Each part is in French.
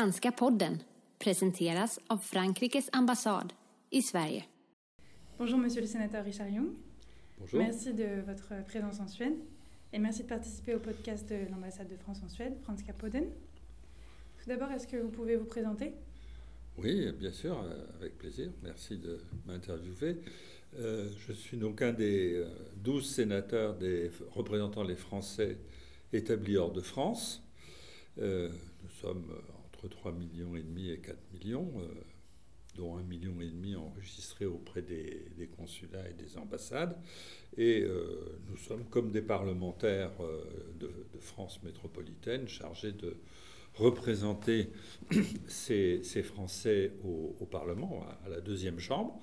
Franska podden presenteras av Frankrikes ambassade i Sverige. Bonjour Monsieur le sénateur Richard Young. Bonjour. Merci de votre présence en Suède et merci de participer au podcast de l'ambassade de France en Suède, Franska podden. Tout d'abord, est-ce que vous pouvez vous présenter? Oui, bien sûr, euh, avec plaisir. Merci de m'interviewer. Euh, je suis donc un des euh, 12 sénateurs des, représentant les Français établis hors de France. Euh, nous sommes entre 3 millions et demi et 4 millions, euh, dont 1 million et demi enregistrés auprès des, consulats et des ambassades. Et euh, nous sommes comme des parlementaires euh, de, France métropolitaine chargés de représenter ces, Français au, Parlement, à, la deuxième chambre,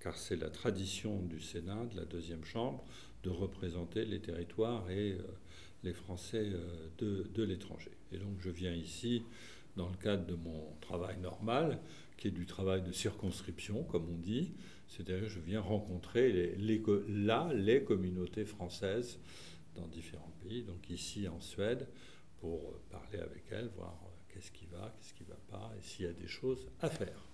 car c'est la tradition du Sénat, de la deuxième chambre, de représenter les territoires et les Français de, de l'étranger. Et donc je viens ici dans le cadre de mon travail normal, qui est du travail de circonscription, comme on dit, c'est-à-dire je viens rencontrer les, les, co- là les communautés françaises dans différents pays, donc ici en Suède, pour parler avec elles, voir euh, qu'est-ce qui va, qu'est-ce qui ne va pas, et s'il y a des choses à faire.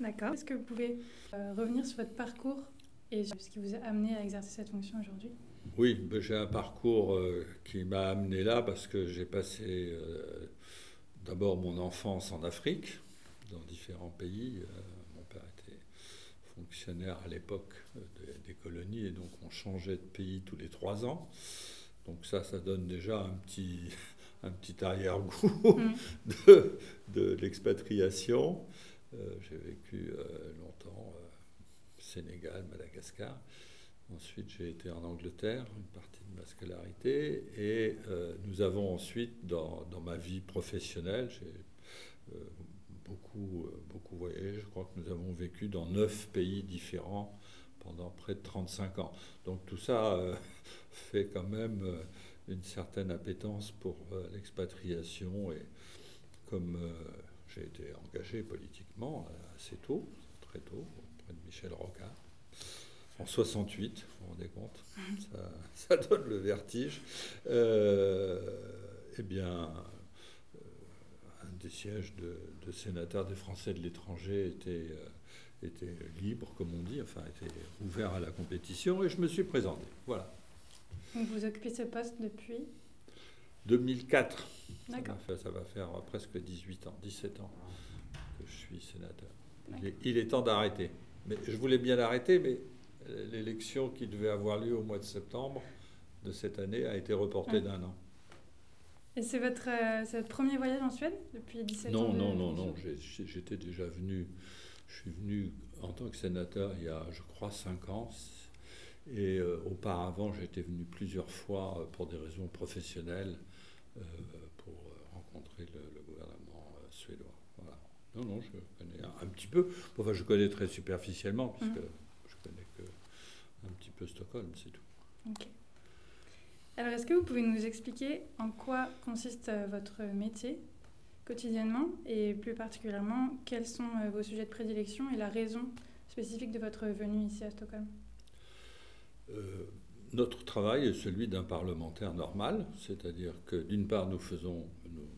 D'accord. Est-ce que vous pouvez euh, revenir sur votre parcours et sur ce qui vous a amené à exercer cette fonction aujourd'hui? Oui, ben, j'ai un parcours euh, qui m'a amené là parce que j'ai passé euh, d'abord mon enfance en Afrique, dans différents pays. Euh, mon père était fonctionnaire à l'époque euh, des, colonies et donc on changeait de pays tous les trois ans. Donc ça, ça donne déjà un petit, un petit arrière-goût Mm. de, de l'expatriation. Euh, j'ai vécu euh, longtemps euh, Sénégal, Madagascar. Ensuite, j'ai été en Angleterre, une partie de ma scolarité. Et euh, nous avons ensuite, dans, dans ma vie professionnelle, j'ai euh, beaucoup, euh, beaucoup voyagé. Je crois que nous avons vécu dans neuf pays différents pendant près de 35 ans. Donc tout ça fait quand même une certaine appétence pour l'expatriation. Et comme j'ai été engagé politiquement assez tôt, très tôt, auprès de Michel Rocard, en 68, vous vous rendez compte, ça, ça donne le vertige. Euh, eh bien, euh, un des sièges de, de sénateur des Français de l'étranger était, euh, était libre, comme on dit, enfin était ouvert à la compétition, et je me suis présenté. Voilà. Donc vous occupez ce poste depuis 2004. Ça va, D'accord. faire, ça va faire presque 18 ans, 17 ans que je suis sénateur. Il est, il est temps d'arrêter. Mais je voulais bien arrêter, mais l'élection qui devait avoir lieu au mois de septembre de cette année a été reportée Ouais. d'un an. Et c'est votre, euh, c'est votre premier voyage en Suède depuis 17 ans Non, de non, non, non. J'étais déjà venu. Je suis venu en tant que sénateur il y a, je crois, 5 ans. Et euh, auparavant, j'étais venu plusieurs fois euh, pour des raisons professionnelles euh, pour rencontrer le, le gouvernement suédois. Voilà. Non, non, je connais un, un petit peu. Enfin, je connais très superficiellement, puisque Mhm. Que Stockholm, c'est tout. Alors, est-ce que vous pouvez nous expliquer en quoi consiste euh, votre métier quotidiennement et plus particulièrement quels sont euh, vos sujets de prédilection et la raison spécifique de votre venue ici à Stockholm? Euh, notre travail est celui d'un parlementaire normal, c'est-à-dire que d'une part nous faisons, nous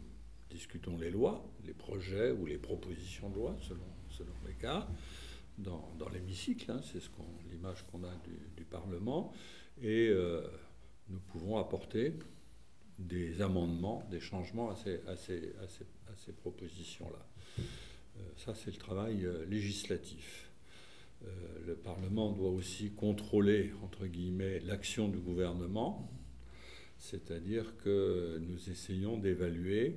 discutons les lois, les projets ou les propositions de loi selon, selon les cas, dans, l'hémicycle, hein, c'est ce l'image qu'on a du, Parlement, et euh, nous pouvons apporter des amendements, des changements à ces, propositions-là. Euh, ça, c'est le travail euh, législatif. Le Parlement doit aussi contrôler, entre guillemets, l'action du gouvernement, c'est-à-dire que nous essayons d'évaluer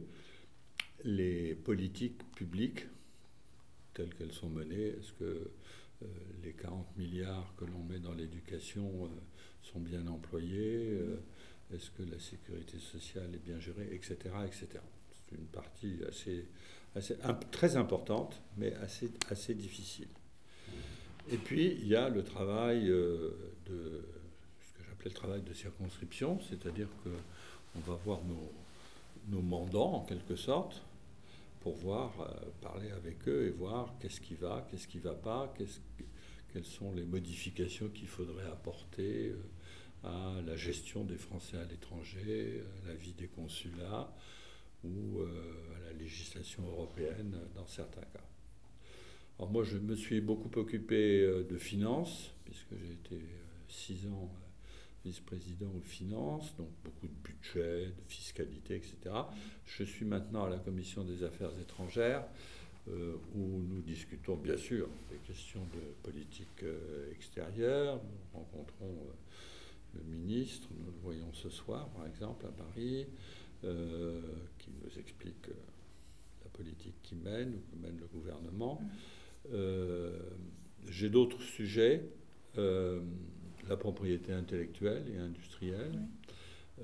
les politiques publiques telles qu'elles sont menées. Est-ce que euh, les 40 milliards que l'on met dans l'éducation euh, sont bien employés Euh, Est-ce que la sécurité sociale est bien gérée Etc. etc. C'est une partie assez, assez, très importante, mais assez, assez difficile. Et puis, il y a le travail de ce que j'appelais le travail de circonscription, c'est-à-dire qu'on va voir nos, nos mandants, en quelque sorte, pour voir, euh, parler avec eux et voir qu'est-ce qui va, qu'est-ce qui ne va pas, que- quelles sont les modifications qu'il faudrait apporter euh, à la gestion des Français à l'étranger, à la vie des consulats, ou à la législation européenne dans certains cas. Alors moi, je me suis beaucoup occupé de finances, puisque j'ai été six ans vice-président aux finances, donc beaucoup de budget, de fiscalité, etc. Je suis maintenant à la commission des affaires étrangères, euh, où nous discutons bien sûr des questions de politique euh, extérieure. Nous rencontrons euh, le ministre, nous le voyons ce soir par exemple à Paris, qui nous explique la politique qui mène ou que mène le gouvernement. J'ai d'autres sujets la propriété intellectuelle et industrielle.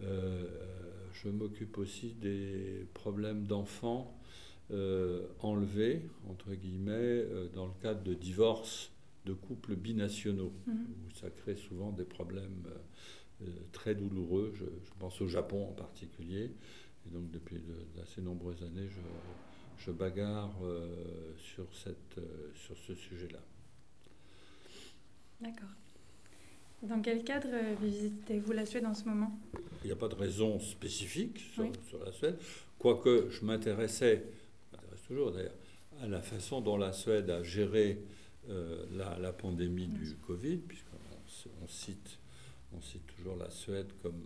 Euh, je m'occupe aussi des problèmes d'enfants euh, enlevés, entre guillemets, euh, dans le cadre de divorces de couples binationaux, mhm. où ça crée souvent des problèmes très douloureux. Je, pense au Japon en particulier. Et donc depuis d'assez nombreuses années, je, je bagarre sur, cette, sur ce sujet-là. D'accord. Dans quel cadre euh, visitez-vous la Suède en ce moment? Il n'y a pas de raison spécifique sur, la Suède, quoique je m'intéressais, je m'intéresse toujours d'ailleurs, à la façon dont la Suède a géré euh, la, pandémie du Covid, puisqu'on cite, on cite toujours la Suède comme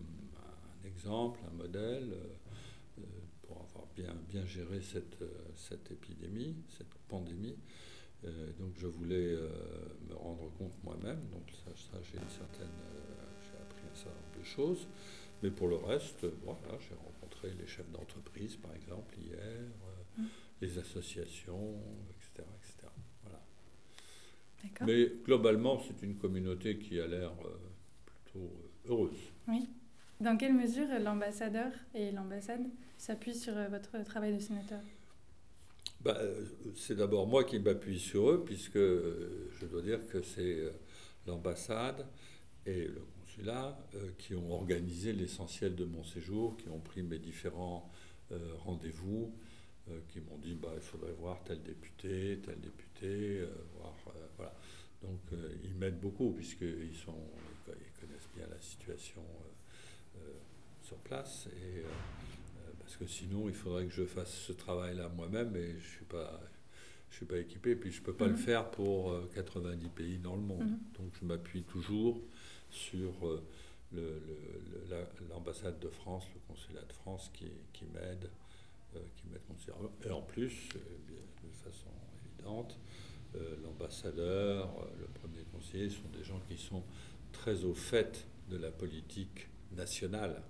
un exemple, un modèle euh, pour avoir bien, bien géré cette, cette épidémie, cette pandémie. Euh, donc je voulais euh, me rendre compte moi-même. Donc ça, j'ai une certaine, euh, j'ai appris un certain nombre de choses. Mais pour le reste, voilà, j'ai rencontré les chefs d'entreprise, par exemple, hier, mmh. les associations, etc., etc. Voilà. Mais globalement, c'est une communauté qui a l'air plutôt heureuse. Oui. Dans quelle mesure l'ambassadeur et l'ambassade s'appuient sur votre travail de sénateur? Bah, euh, c'est d'abord moi qui m'appuie sur eux, puisque euh, je dois dire que c'est euh, l'ambassade et le consulat qui ont organisé l'essentiel de mon séjour, qui ont pris mes différents rendez-vous, qui m'ont dit bah, il faudrait voir tel député, tel député, voir, voilà. Donc ils m'aident beaucoup, puisqu'ils sont, ils connaissent bien la situation sur place. Et, parce que sinon, il faudrait que je fasse ce travail-là moi-même et je ne suis, pas, je suis pas équipé. Puis je ne peux pas le mhm. faire pour 90 euh, pays dans le monde. Mhm. Donc je m'appuie toujours sur euh, l'ambassade de France, le consulat de France qui, qui m'aide, euh, qui m'aide considérablement. Et en plus, de façon évidente, l'ambassadeur, le premier conseiller sont des gens qui sont très au fait de la politique nationale.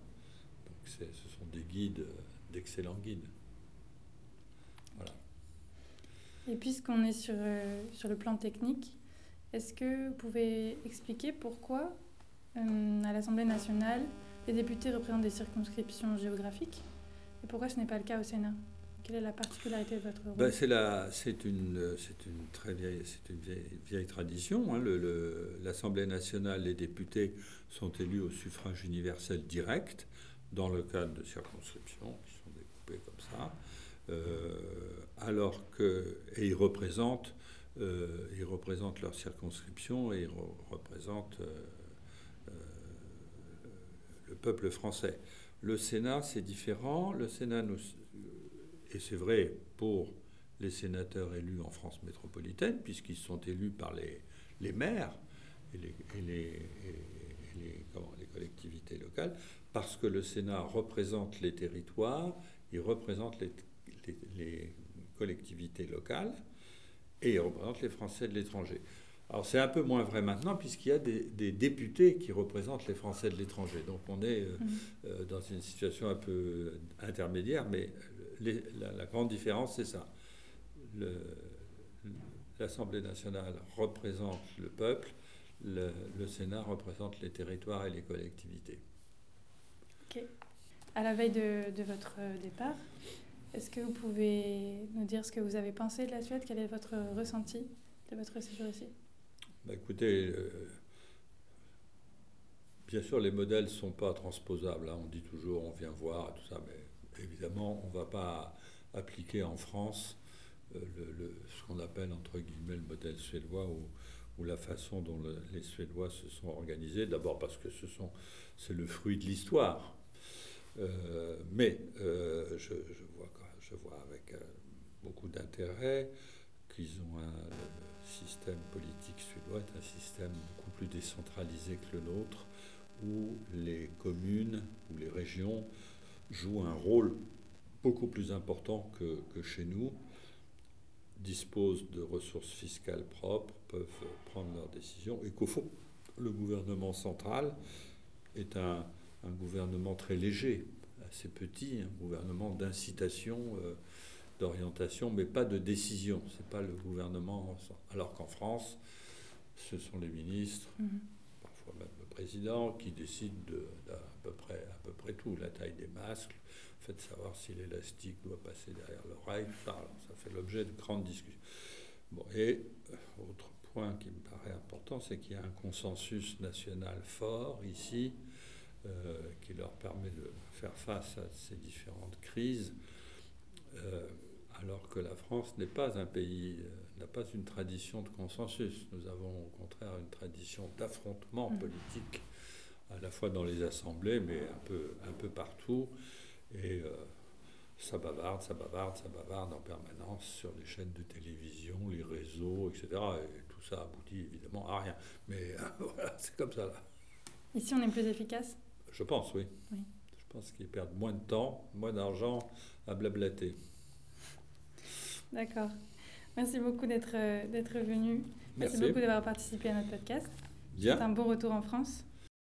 Ce sont des guides d'excellents guides. Voilà. Et puisqu'on est sur, euh, sur le plan technique, est-ce que vous pouvez expliquer pourquoi, euh, à l'Assemblée nationale, les députés représentent des circonscriptions géographiques et pourquoi ce n'est pas le cas au Sénat? Quelle est la particularité de votre rôle? ben, c'est, la, c'est, une, c'est une très vieille, c'est une vieille, tradition. Hein. Le, L'Assemblée nationale, les députés sont élus au suffrage universel direct dans le cadre de circonscriptions comme ça, euh, alors que, et ils représentent, euh, ils représentent leur circonscription et ils représentent euh, le peuple français. Le Sénat, c'est différent. Le Sénat, et c'est vrai pour les sénateurs élus en France métropolitaine, puisqu'ils sont élus par les, les maires et les, les, collectivités locales, parce que le Sénat représente les territoires il représente les, collectivités locales et il représente les Français de l'étranger. Alors c'est un peu moins vrai maintenant puisqu'il y a des, députés qui représentent les Français de l'étranger. Donc on est euh, mmh. euh, dans une situation un peu intermédiaire, mais la, grande différence c'est ça. L'Assemblée nationale représente le peuple, le, le, Sénat représente les territoires et les collectivités. À la veille de, votre départ. Est-ce que vous pouvez nous dire ce que vous avez pensé de la Suède? Quel est votre ressenti de votre séjour ici? Bah Écoutez, euh, bien sûr, les modèles ne sont pas transposables. Hein. On dit toujours, on vient voir, tout ça, mais évidemment, on ne va pas appliquer en France euh, le, ce qu'on appelle, entre guillemets, le modèle suédois ou, ou la façon dont les Suédois se sont organisés. D'abord parce que ce c'est le fruit de l'histoire. Mais je, vois, je vois avec beaucoup d'intérêt qu'ils ont un système politique suédois un système beaucoup plus décentralisé que le nôtre, où les communes ou les régions jouent un rôle beaucoup plus important que, que chez nous, disposent de ressources fiscales propres, peuvent prendre leurs décisions, et qu'au fond, le gouvernement central est un, un, gouvernement très léger, assez petit, un gouvernement d'incitation. Euh, d'orientation, mais pas de décision. Ce n'est pas le gouvernement. Alors qu'en France, ce sont les ministres, mhm. parfois même le président, qui décident de, à, peu près, à peu près tout. La taille des masques, le fait de savoir si l'élastique doit passer derrière l'oreille, ça, ça fait l'objet de grandes discussions. Bon, et euh, autre point qui me paraît important, c'est qu'il y a un consensus national fort ici, leur permet de faire face à ces différentes crises. Euh, alors que la France n'est pas un pays, euh, n'a pas une tradition de consensus. Nous avons au contraire une tradition d'affrontement mm. politique, à la fois dans les assemblées, mais un peu, un peu partout. Et euh, ça bavarde, ça bavarde, ça bavarde en permanence sur les chaînes de télévision, les réseaux, etc. Et tout ça aboutit évidemment à rien. Mais voilà, c'est comme ça là. Ici, on est plus efficace? Je pense, oui. oui. Je pense qu'ils perdent moins de temps, moins d'argent à blablater. D'accord. Merci beaucoup d'être euh, venu. Merci, beaucoup d'avoir participé à notre podcast. C'est un bon retour en France.